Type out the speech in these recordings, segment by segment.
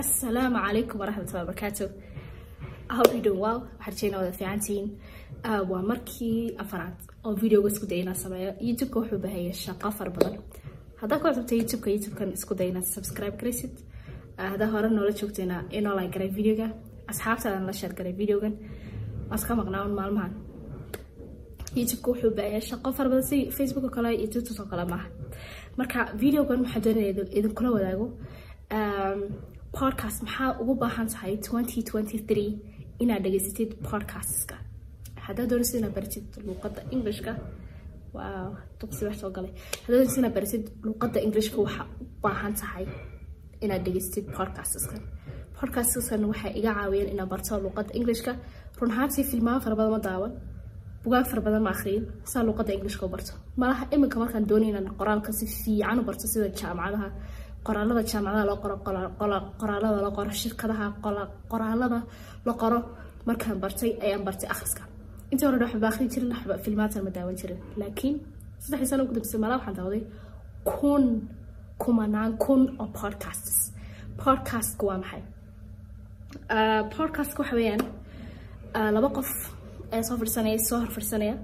asalaamu calaykum waraxmatullahi wabarakaatu hope you're doing well. Waxaan rajeynaa wada fiicantihiin. Ah, waa markii afaraad oo videoga isku day inaan sameeyo. Youtubeka wuxuu bahaya shaqo fara badan. Haddaa ku cusubta youtubeka isku day inaad subscribe garaysid. Ah, haddaa hore noola joogtayna inoo like garay videoga. Asxaabtaadan la share garay videogan. Waan iska maqnaa un maalmahan. Youtubeka wuxuu baahaya shaqo fara badan si facebook oo kale iyo tiktok oo kale maaha. Marka videogan waxaa doonaya idin- idinkula wadaago? Um, podcast maxaa ugu baahan tahay 2023 inaad dhegaysatid podcastska haddaad doonaysid inaad baratid luuqadda englishka haddaad doonaysid inaad baratid luuqadda englishka waxaa u baahan tahay inaad dhegaystid podcastskan podcastskan waxay iga caawiyeen inaan barto luuqadda englishka. Run ahaantii filmaan fara ma daawan bugaag fara badan ma akhriyin saa luuqadda englishka u barto. Malaha iminka markaan doonay inaan qoraalka si fiican u barto sida jaamacadaha qoraalada jaamacadaha loo qoro qoraalada la qoro shirkadaha qoraalada la qoro markaan bartay ayaan bartay akhriska. Intii hore waxba akhri jirin waxba filmaatan ma daawan jirin. Laakiin saddexdii sano ugu dambeysa malaa waxaan daawaday kun kumanaan kun oo podcasts. Podcastku waa maxay? Ah, podcastku waxa weeyaan ah, laba qof ee soo fadhisanaya soo hor fadhisanaya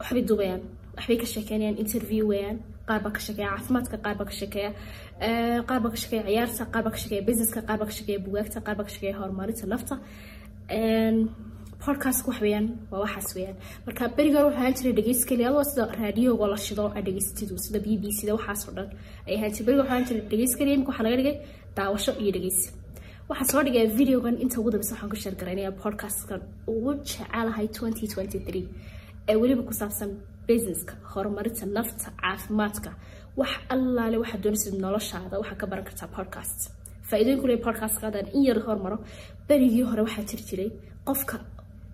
waxbay duubayaan waxbay ka sheekeynayaan interview weeyaan qaar baa ka sheekeeya caafimaadka qaar baa ka sheekeeya eh, qaar baa ka sheekeeya ciyaarta qaar baa ka sheekeeya businesska qaar baa ka sheekeeya bugaagta qaar ka sheekeeya horumarinta nafta En, podcastku wax weeyaan waa waxaas weeyaan. Marka beriga waxaa ahaan jiray dhegeysi adoo sida raadiyoga la shido aad dhegeysatid sida b b c da waxaas oo dhan ay ahaan jiray beriga waxaa ahaan jiray dhegeysi imika waxaa laga dhigay daawasho iyo dhegeysi. Waxaan soo dhigaya videogan inta ugu dambeysa waxaan ku garaynaya podcastkan ugu jecelahay 2023 ee weliba ku saabsan businesska horumarinta nafta caafimaadka. Wax allaale waxaad doonaysid noloshaada waxaa ka baran kartaa podcast. Leeyahay podcastka haddaan in yar hormaro berigii hore waxaa jiri jiray qofka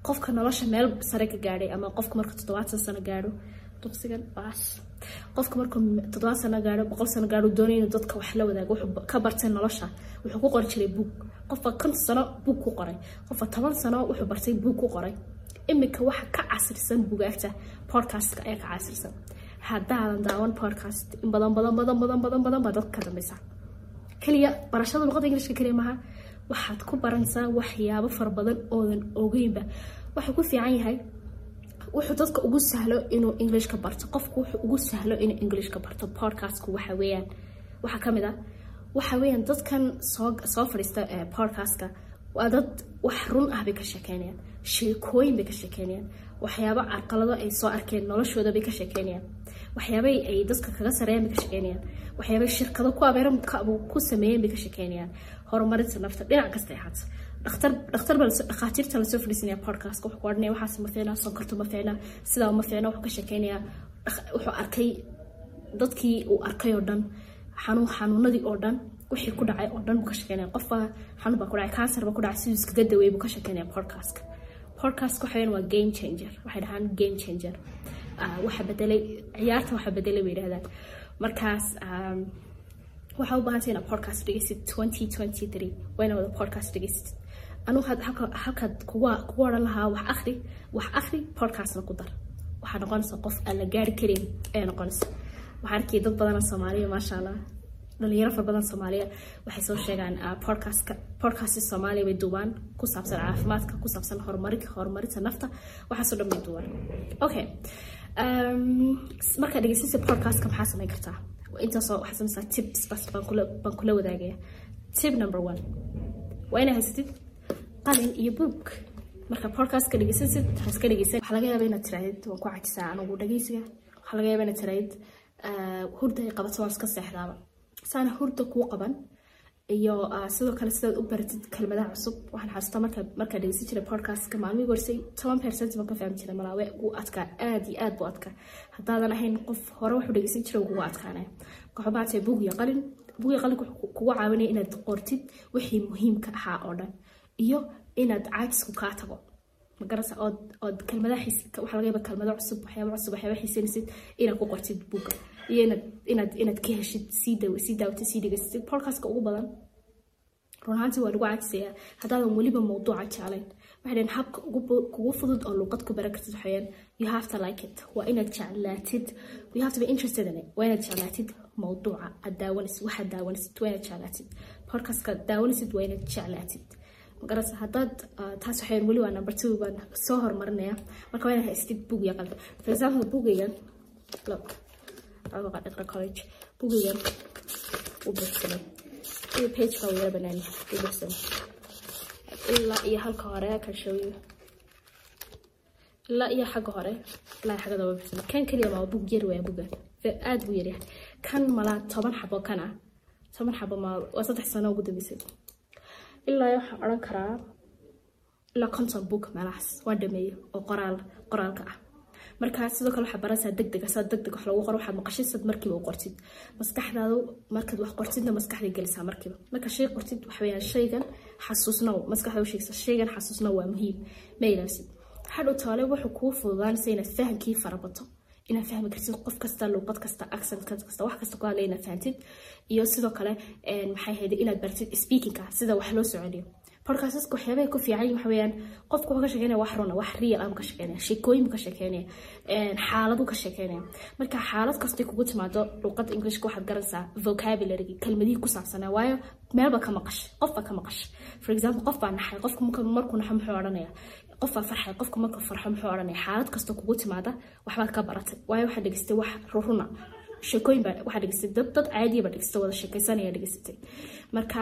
qofka nolosha meel sare ka gaadhay ama qofka marka toddobaatan sano gaadho duqsigan baas. Qofka markuu toddobaatan sano gaadho boqol sano gaadho doonaya inuu dadka wax la wadaago wuxuu ka bartay nolosha wuxuu ku qori jiray buug qofka konton sano buug ku qoray qofka toban sano wuxuu bartay buug ku qoray iminka waxa ka casirsan bugaagta podcastka ayaa ka casirsan. Haddaadan daawan podcast in badan badan badan badan badan badan baa ka dambeysa kaliya barashada luqadda ingilishka kaliya maaha waxaad ku baranaysaa waxyaabo fara badan oodan ogeynba. Waxuu ku fiican yahay wuxuu dadka ugu sahlo inuu englishka barto. Qofku wuxuu ugu sahlo inuu englishka barto podcastku waxa weeyaan. Waxaa ka mid ah waxa weeyaan dadkan soo soo fadhiista ee podcastka waa dad wax run ah bay ka sheekeynayaan sheekooyin bay ka sheekeynayaan waxyaabo carqalado ay soo arkeen noloshooda bay ka sheekeynayaan waxyaabay ay dadka kaga sareeyaan bay ka sheekeynayaan waxyaabay shirkado ku abeeran ku sameeyeen bay ka sheekeynayaan horumarinta nafta dhinac kasta ay lasoo- dhakhaatiirta la soo fadhiisanaya podcastka. Wuxuu ku odhanaya waxaas ma fiicna sonkorta ma fiicna sidaa ma fiicna wuxuu ka sheekeynayaa wuxuu arkay dadkii uu arkay oo dhan xanuun xanuunadii oo dhan wixii ku dhacay oo dhan buu ka sheekeynaya. Qofba xanuun baa ku dhacay cancer baa ku dhacay siduu iskaga daweeyay buu ka sheekeynaya podcastka. Podcastka waa game changer. Waxay dhahaan game changer. Ah, waxa bedelay ciyaarta waxa bedelay bay yidhahdaan. Markaas um, waxaa u baahantay inaad podcast dhegeysid 2023 waa inaad wada podcast had- halka- halkaad kuga kugu odhan lahaa wax akhri wax akhri podcastna ku dar. Waxaa noqonaysa qof aan la gaari karin ayaa noqonaysa. Waxaan arkay dad badan oo soomaaliya maasha allah dhalinyaro fara badan soomaaliya waxay soo sheegaan ah, podcastka podcasti soomaaliya bay duubaan ku saabsan caafimaadka ku saabsan horumarinta nafta waxaasoo dhan bay duubaan. Okay um, markaad dhegeysanaysa podcastka maxaa samayn kartaa? Intaasoo waxaa samaysaa tips bas baan kula wadaagaya tip number one waa inaad haysatid qalin iyo buug. Marka podcastka dhegeysansid ha iska dhegeysan waxaa laga yaabaa inaad tirahdid waan ku cajisaa anigu dhegeysiga waxaa laga yaabaa inaad tirahdid ah, hurda qabato waan iska seexdaaba saana hurda kuu qaban. Iyo ah, sidoo kale sidaad u baratid kelmadaha cusub. Waxaan xasuustaa marka markaa dhegeysan jiray podcastka maalmihii horsay toban percent baan ka fahmi jiray malaawe. Wuu adkaa aad iyo aad buu adkaa. Haddaadan ahayn qof hore wuxuu dhegeysan jiray kugu adkaanaya waxaa baatay buug iyo qalin. Buug iyo qalinka wuxuu kugu caawinaya inaad qortid wixii muhiimka ahaa oo dhan. Iyo inaad caajisku kaa tago. Magarasa ood ood kelmadaha xiis waxaa laga yaaba kelmado cusub waxyaaba cusub waxyaaba xiisanaysid inaad ku qortid buugga iyo inaad ka heshid sii daawatid sii dhegeysatid podcastka ugu badan. Run ahaantii waa lagu caajisayaa haddaadan weliba mawduuca jeclayn. Waxay habka kugu fudud oo luuqad ku baran kartid waxayaan you have to like it. Waa inaad jeclaatid. You have to be interested in it. Waa inaad jeclaatid mawduuca. Aad daawanaysid waxaad daawanaysid waa inaad jeclaatid. Podcastka daawanaysid waa inaad jeclaatid. Magarasa haddaad taas waxayn weli waa number two baan soo horumarinaya marka waa inaad haystid bug iyo qalbi for example bugaygan look iqra college bugaygan u buuxsamay iyo pageka uu yara banaani u buuxsamay ilaa iyo halka hore kan show you ilaa iyo xagga hore ilaa xagga daba buuxsamay kan keliya maa bug yar waa bugan aad buu yaryahay kan malaa toban xabo kan ah toban xabo ma waa saddex sano ugu dambeysay qoraalka marka sidoo kale waxaa baranaysaa deg deg saa deg deg wax lagu qoro waxaad maqashid sad markiiba u qortid. Maskaxdaadu markaad wax qortidna maskaxday gelisaa markiiba. Marka shay qortid waxa weeyaan shaygan xasuusnow maskaxda u shaygan xasuusnow waa muhiim. Ma ilaasid hadhow taale wuxuu kuu fududaanaysa inaad fahamkii farabato. Inaad fahmi kartid qof kasta luuqad kasta accent kasta wax kasta ku inaad fahamtid. Iyo sidoo kale maxay ahayd inaad baratid speakingka sida wax loo soconiyo waxa weeyaan qofku wuxuu ka sheekeynaya wax runa wax real ah ka sheekeynaya sheekooyin ka sheekeynaya xaaladu ka sheekeynaya. Marka xaalad kastay kugu timaado luuqadda englishka waxaad garanaysaa vocabulary ku saabsanaa waayo meelba ka maqash qofba ka maqash. For example qof naxay qofku markuu naxo muxuu odhanaya qof farxay qofku markuu farxo muxuu odhanaya xaalad kasta kugu timaada waxbaad ka baratay waayo waxaad dhegeystay wax runa sheekooyin baa waxaad dhegeystay dad dad caadiya baa dhegeystay wada sheekaysanaya dhegeysatay marka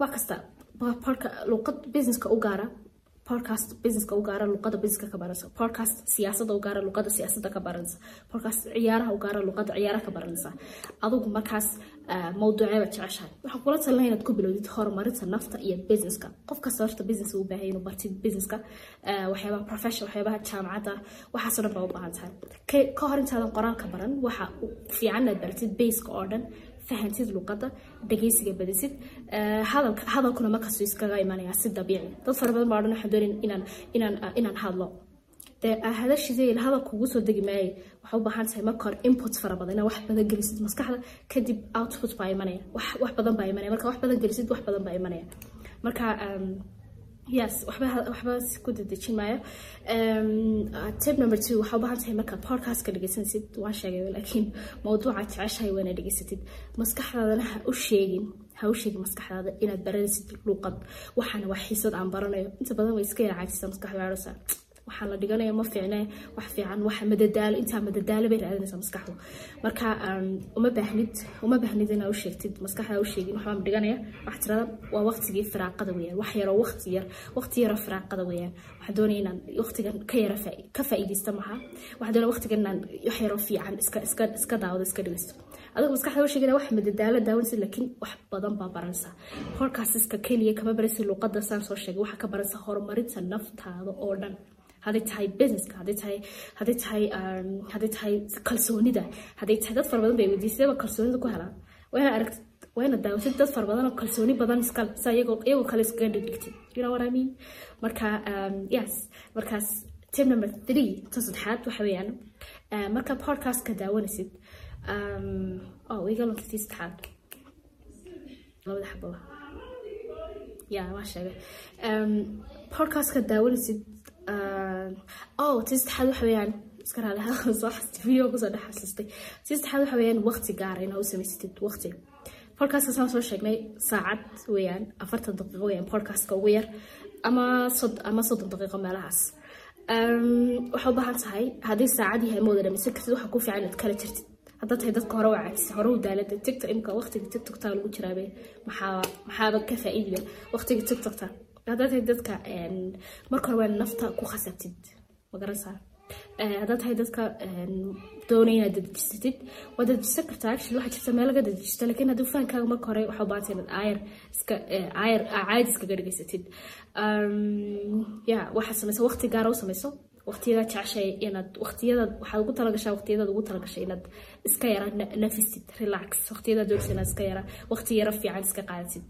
wax kasta luuqad businesska u gaara. Podcast businesska u gaara luuqada businesska ka baranaysa. Podcast siyaasada u gaara luuqada siyaasada ka baranaysa. Podcast ciyaaraha u gaara luuqada ciyaaraha ka baranaysa. Adigu markaas mawduucee baad jeceshahay. Waxaan kula talinaya inaad ku bilowdid horumarinta nafta iyo businesska. Qof kasta horta business uu baahay inuu bartid businesska waxyaabaha profession waxyaabaha jaamacadda waxaasoo dhan baa u baahan tahay. Ka hor intaadan qoraalka baran waxa fiican baratid baseka oo dhan fahantid luuqadda dhageysiga badisid hadalkuna markastuu iskaga imanaya si dabiici dad fara baa odhan waxaan inaan hadlo dee hadashidee hadal kugu soo degi maayay waxaa u baahan tahay marka hore input fara badan wax badan gelisid maskaxda kadib output baa imanaya wax badan baa imanaya marka wax badan gelisid wax badan baa imanaya marka yes waxba waxba ku dedejin maayo. Tip number two waxaa u baahan tahay markaad podcastka dhegeysanaysid waan sheegay laakiin mawduucaad jeceshahay waa inaad dhegeysatid. Maskaxdaadana ha u sheegin ha u sheegin maskaxdaada inaad baranaysid luuqad waxaana wax xiisad aan baranayo. Inta badan way iska yara caajisa maskaxda arosa waxaan la dhiganaya ma fiicne wax fiican waxa madadaalo intaa madadaalo bay raadinaysaa maskaxdu. Marka uma baahnid uma baahnid inaa u sheegtid maskaxda u sheegin waxbaan dhiganaya wax tirada waa waqtigii firaaqada weeyaan wax yaroo waqti yar waqti yaroo firaaqada weeyaan. Waxaan doonaya inaan waqtigan ka yara ka faa'iidaysta maha. Waxaan doonaya waqtigan inaan wax yaroo fiican iska iska iska daawado iska dhegeysto adigu maskaxda u sheegina wax madadaalo daawanaysa laakiin wax badan baa baranaysaa. Podcastiska keliya kama baraysa luuqadda saan soo sheegay waxaa ka baranaysa horumarinta naftaada oo dhan hadday tahay businesska hadday tahay hadday tahay hadday tahay kalsoonida. Hadday tahay dad fara badan bay weydiisayba kalsoonida ku helaan aragtid waa inaad daawatid dad fara badan oo kalsooni badan iska sa iyagoo iyagoo kale iskaga dhigdhigtid you know what I mean? Marka yes markaas tip number three ta saddexaad waxa weeyaan markaad podcastka daawanaysid oh iga saddexaad labada xababa ya waa sheegay. Podcastka daawanaysid oh tii saddexaad waxa weeyaan. Iska raali waxa waqti gaara inaa u waqti. Podcastka saan soo sheegnay saacad weeyaan afartan daqiiqo weeyaan podcastka ugu yar ama ama soddon daqiiqo meelahaas. Waxaa u tahay haddii saacad yahay ma wada dhamaysan kartid waxaa ku fiican inaad kala jirtid haddaad tahay dadka hore waa caajisa hore u daalada tiktok imka waqtiga tiktokta lagu jiraabe maxaa maxaaba ka faa'iidiba waqtiga tiktokta haddaad tahay dadka marka hore waa nafta ku khasabtid ma garanaysaa haddaad tahay dadka doonaya inaad dadejisatid waad dadejisan kartaa. Actually waxaa jirta meel laga dadejisto laakiin fahankaaga marka hore waxaa u baahantay inaad aayar iska aayar caadi iskaga dhigaysatid ya waxaad samaysa waqti gaara u samayso waqtiyada jeceshay inaad waqtiyada waxaad ugu talagashaa waqtiyadaad ugu talagashay inaad iska yara nafisid relax. Waqtiyada doonaysa inaad iska yara waqti yara fiican iska qaadatid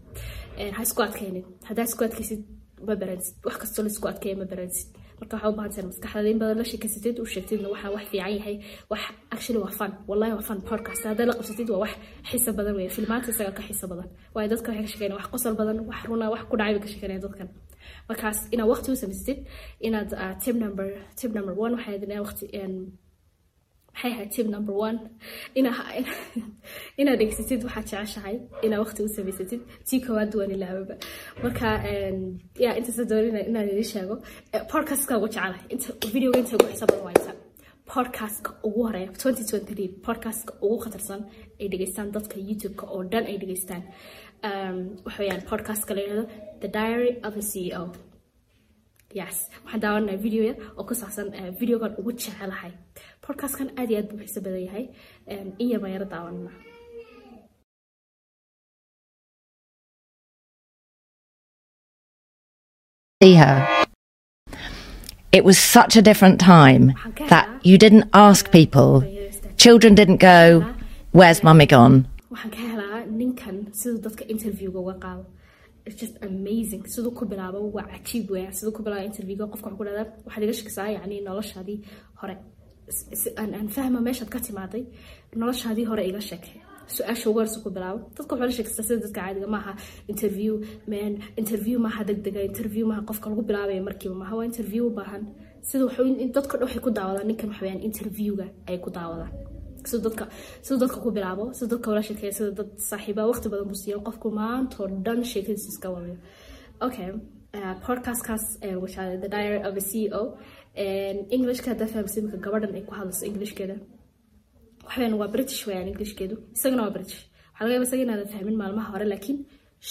ha isku adkaynin. Haddaa isku adkaysid ma baransid. Wax kastoo la isku adkeeya ma baransid marka waxaa u baahantahay maskaxdaada in badan la sheekaysatid u sheegtidna waxaa wax fiican yahay. Wax actually waa fun. Wallahi waa fun podcast. Haddaa la qabsatid waa wax xiisa badan weeye filmaanta isaga ka xiisa badan. Waayo dadka waxay ka sheekeynaya wax qosol badan wax runa wax ku dhacay bay ka sheekeynaya dadkan. Markaas inaad waqti u samaysatid inaad tip number tip number one waxay waqti maxay ahayd tip number one. Inaad dhegsatid waxaad jeceshahay. Inaad waqti u samaysatid tii koowaad waan ilaababa marka ya intaasa doon inaan idin sheego podcastka ugu jecelahay inta videoga inta ugu xiisa badan waysa podcastka ugu horreeya 2023 podcastka ugu khatarsan ay dhegeystaan dadka youtube-ka oo dhan ay dhegeystaan. Waxa weyaan podcastka la yidhahdo the diary of a ceo yes. Waxaan daawanaa videoya oo ku saabsan videogan ugu jecelahay podcastkan aad iyo aad buu xiiso badan yahay. In yar baan yaro daawanana see her. It was such a different time that you didn't ask people. Children didn't go, Where's mummy gone? Just amazing. Siduu ku bilaabo waa cajiib weya siduu ku bilaabo interviewga qofka waxaa ku dhahdaa waxaad iga shakisaa yacni noloshaadii hore. Aan fahma meeshaad ka timaaday noloshaadii hore iga sheeke su'aasha ugu horeysa ku bilaabo dadka waxaa la sheegstaa sida dadka caadiga maaha interview man interview maaha degdega interview maaha qofka lagu bilaabaya markiiba maaha waa interview u baahan. Sida dadka waxay ku daawadaan ninkan waxa weyaan interviewga ay ku daawadaan siduu dadka siduu dadka ku bilaabo. Siduu dadka ula sheekeeya sida dad saaxiiba. Waqti badan buu siiya qofku maanta oo dhan sheekadiisa iska wadayo okay. Uh, podcastkaas uh, are the diary of a ceo englishka haddaa fahamsa imika gabadhan ay ku hadlayso englishkeeda. Waxaweyaan waa british weyaan englishkeedu. Isagana waa british. Waxaa laga yaaba isaga inaadan fahmin maalmaha hore laakiin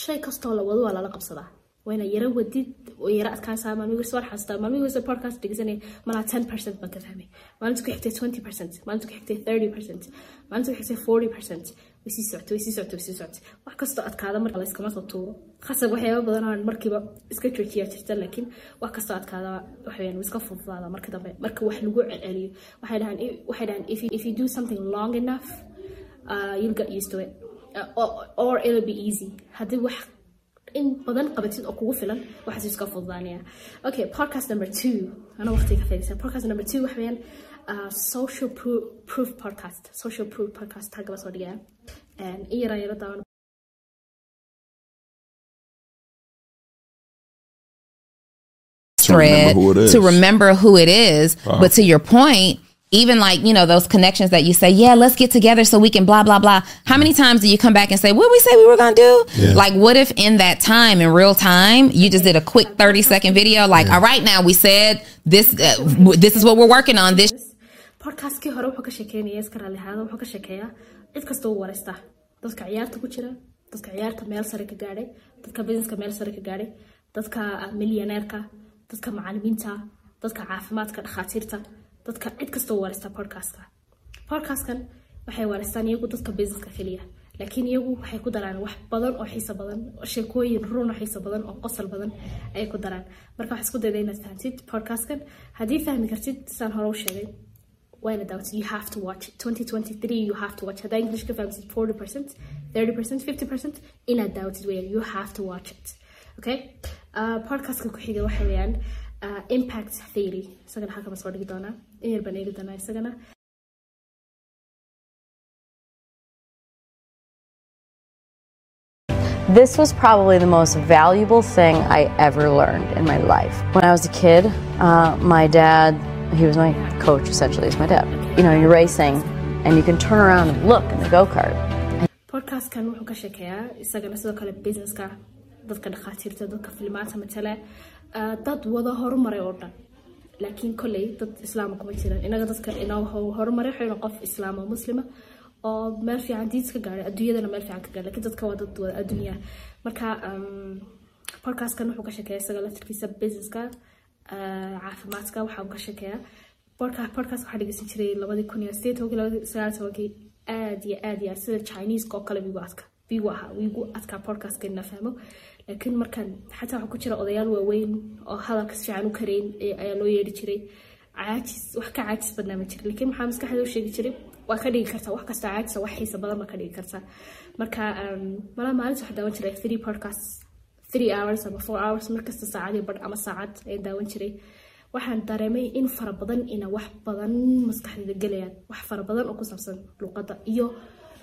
shay kastoo la wado waa lala qabsadaa wayna yara wadid oo yara adkaansaa maalmihiis waan xasuustaa maalmihiis podcast dhegeysanaya malaa ten percent baan ka fahmay maalinta ku xigtay twenty percent. Maalinta ku xigtay thirty percent. Maalinta ku xigtay forty percent. Way sii socotay way sii socotay way sii socotay wax kastoo adkaada marka la iskama soo tuuro khasab waxyaaba badan aan markiiba iska joojiyaa jirta laakiin wax kastoo adkaada waxaweyaan iska fududaada marka dambe marka wax lagu celceliyo waxay dhahaan waxay dhahaan if you do something long enough uh, you'll get used to it. Uh, or, or it'll be easy. Haddii wax in badan qabatid oo kugu filan waxaas iska fududaanaya. Okay podcast number two. Ana waqtiga ka fadhiisa. Podcast number two waxa weeyaan uh, social proof, proof podcast. Social proof podcast halka baa soo dhigaya in yaraa yaro daawan thread remember who it is. to remember who it is. But to your point, even like, you know, those connections that you say, yeah, let's get together so we can blah, blah, blah. How many times do you come back and say, what did we say we were going to do? Yeah. Like, what if in that time, in real time, you just did a quick 30 second video? Like, all right, now we said this, uh, w- this is what we're working on. This podcastkii hore wuxuu ka sheekeynaya iska raalli ahaada wuxuu ka sheekeeyaa cid kasta uu wareystaa dadka ciyaarta ku jira dadka ciyaarta meel sare ka gaadhay dadka businesska meel sare ka gaadhay dadka milyaneerka dadka macalimiinta dadka caafimaadka dhakhaatiirta dadka cid kasta uu wareystaa podcastka. Podcastkan waxay wareystaan iyagu dadka businesska keliya laakiin iyagu waxay ku daraan wax badan oo xiiso badan oo sheekooyin run oo badan oo qosol badan ayay ku daraan. Marka waxaa isku dayda inaad fahamtid podcastkan haddii fahmi kartid saan hore u sheegay wayna daawatid you have to watch it. 2023 you have to watch haddaa english ka fahamsid 40 percent 30 percent 50 percent inaad daawatid weeyaan. You have to watch it. Okay? Uh, podcastka ku xiga waxa weeyaan uh, impact theory. Isagana halka baan soo dhigi doonaa yar baan eegi doonaa isagana This was probably the most valuable thing I ever learned in my life. When I was a kid, uh, my dad, he was my coach essentially, he's my dad. You know, you're racing and you can turn around and look in the go kart. podcastkan wuxuu ka sheekeeyaa isagana sidoo kale businesska dadka dhakhaatiirta dadka filmaanta matale uh, dad wada horumaray oo dhan laakiin kolley dad islaama kuma jiran. Inaga dadka inoo ho- horumaray waxayna qof islaam oo muslima oo meel fiican diis ka gaadhay adduunyadana meel fiican ka gaadhay laakiin dadka waa dad wada adduunya. Marka um, podcastkan wuxuu ka sheekeeyaa isaga laftirkiisa businesska uh, caafimaadka waxa uu ka sheekeeyaa podcast waxaa dhegeysan jiray labadii kun iyo sideed tobankii labadii sagaal tobankii aad iyo aad iyo sida chineeska oo kale bigu adka bigu ahaa wiigu adkaa podcastka inaa fahmo. Laakiin markaan xataa waxaa ku jira odayaal waaweyn oo hadalka si fiican u karayn ayaa loo yeedhi jiray. Caajis wax ka caajis badnaa ma jira. Laakiin maxaa maskaxda u sheegi jiray waa ka dhigi kartaa wax kastoo caajisa wax xiisa badan baa ka dhigi kartaa marka um, malaa maalinta waxaa daawan jiray three podcasts three hours ama four hours markasta saacadii badh ama saacad ayaan daawan jiray. Waxaan dareemay in fara badan ina wax badan maskaxdayda gelayaan wax fara badan oo ku saabsan luqadda iyo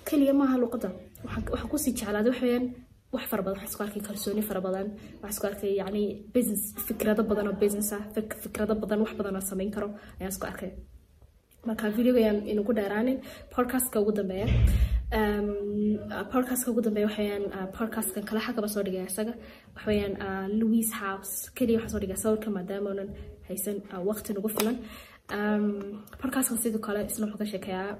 keliya maaha luqadda waxaan waxaan ku sii jeclaaday wax weeyaan wax fara badan waxaan isku arkay kalsooni fara waxaan isku arkay yacni business fikrado badan oo business ah fik- fikrado badan wax badan samayn karo ayaan isku arkay marka videoga ayaan inugu dheeraanin podcastka ugu dambeeya. Podcastka ugu dambeeya waxaweyaan podcastkan kale xagaba soo dhigaya isaga. Waxaweyaan louis house keliya waxaa soo dhigaya sawirka maadaama oonan haysan waqti nagu filan. Podcastkan sidoo kale isna wuxuu ka sheekeeyaa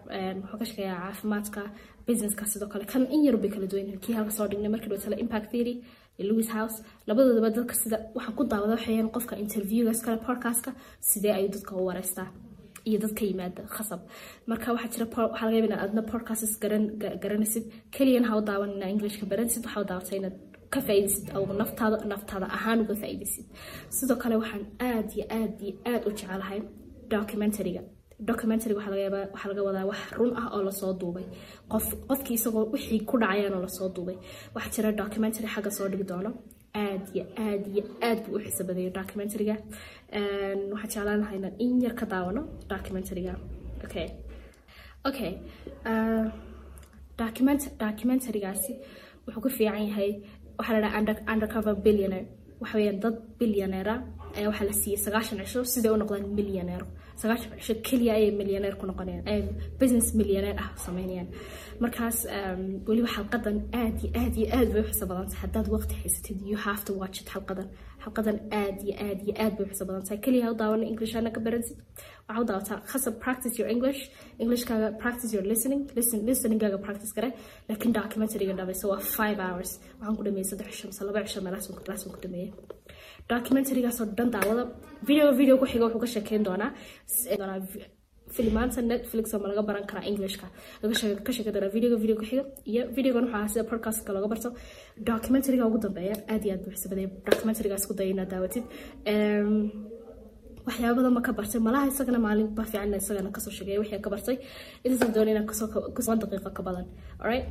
wuxuu ka sheekeeyaa caafimaadka businesska sidoo kale kan in yar bay kala duwan kii halka dhignay markii dhawtala impact theory iyo louis house labadoodaba dadka sida waxaan ku daawada waxayaan qofka interviewgas kale podcastka sidee ayuu dadka u wareystaa iyo dadka yimaada khasab. Marka waxaa jira waxaa laga yaaba inaad adna podcasts garan garanaysid keliyana ha u daawan inaa englishka baranaysid waxaa u daawatay inaad ka faa'iidaysid oo naftaada naftaada ahaan uga faa'iidaysid. Sidoo kale waxaan aad iyo aad iyo aad u jecelahay documentaryga documentary waxaa laga waxaa wadaa wax run ah oo la soo duubay. Qof qofkii isagoo wixii ku dhacayaan oo la soo duubay. Waxaa jira documentary xagga soo dhigi doono. Aad iyo aad iyo aad buu u xiiso badaya documentaryga. Waxaan jeclaan lahaa inaan in yar ka daawano documentaryga. Okay okay document documentarygaasi wuxuu ku fiican yahay waxaa la dhaha under, undercover billionaire. Waxa weeyaan dad billioneera ayaa waxaa la siiyey sagaashan cisho siday u noqdaan millioneer sagaashan keliya ayay millioneer ku noqonayaan ay business millioneer ah sameynayaan markaas weliba xalqadan aad iyo aad iyo aad bay u xiso badan. Haddaad waqti haysatid you have to watch it xalqadan xalqadan aad iyo aad iyo aad bay xiso badan keliya ha u ka baransid waxaa u daawataa practice your english. Englishkaaga practice your listening. Listen listeningaaga practice gare laakiin documentaryga dhamayso waa five hours. Waxaan ku dhameeyey saddex cisho laba cisho meelaasaan ku dhameeyey. Documentarygaasoo dhan daawada video video ku xiga wuxuu ka sheekeyn doonaa filimaanta netflix ma laga baran karaa englishka. Ka sheeki doonaa videoga video ku xiga. Iyo videogan waxaa sida podcastka looga barto. Documentaryga ugu dambeeya aad iyo aad buu xisabaday documentarygaas ku daya inaad daawatid. Waxyaaba badan ma ka bartay. Malaha isagana maalin ba fiican isagana ka soo sheegay wixii ka bartay. Intaasaan doonay inaan kusoon daqiiqo ka badan. Alright?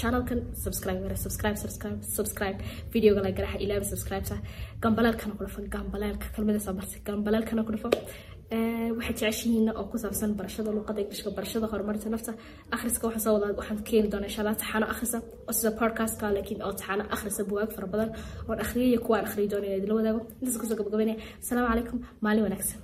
Channelkan subscribe gara subscribe subscribe subscribe. Videoga la garaxa ilaabi subscribeta. Gambaleelkana ku dhafo gambaleelka kelmadaasaan bartay. Gambaleelkana ku dhafo waxay jeceshihiin oo ku saabsan barashada luqada englishka barashada horumarinta nafta. Akhriska waxaan soo wadaa waxaan keeni doonaa insha allah taxano akhrisa oo sida podcastka laakiin oo taxano akhrisa buwaag fara badan. Oon akhriyay kuwaan akhriyi doona inaad la wadaago intaas ku soo gabagabeynaya asalaamu calaykum. Maalin wanaagsan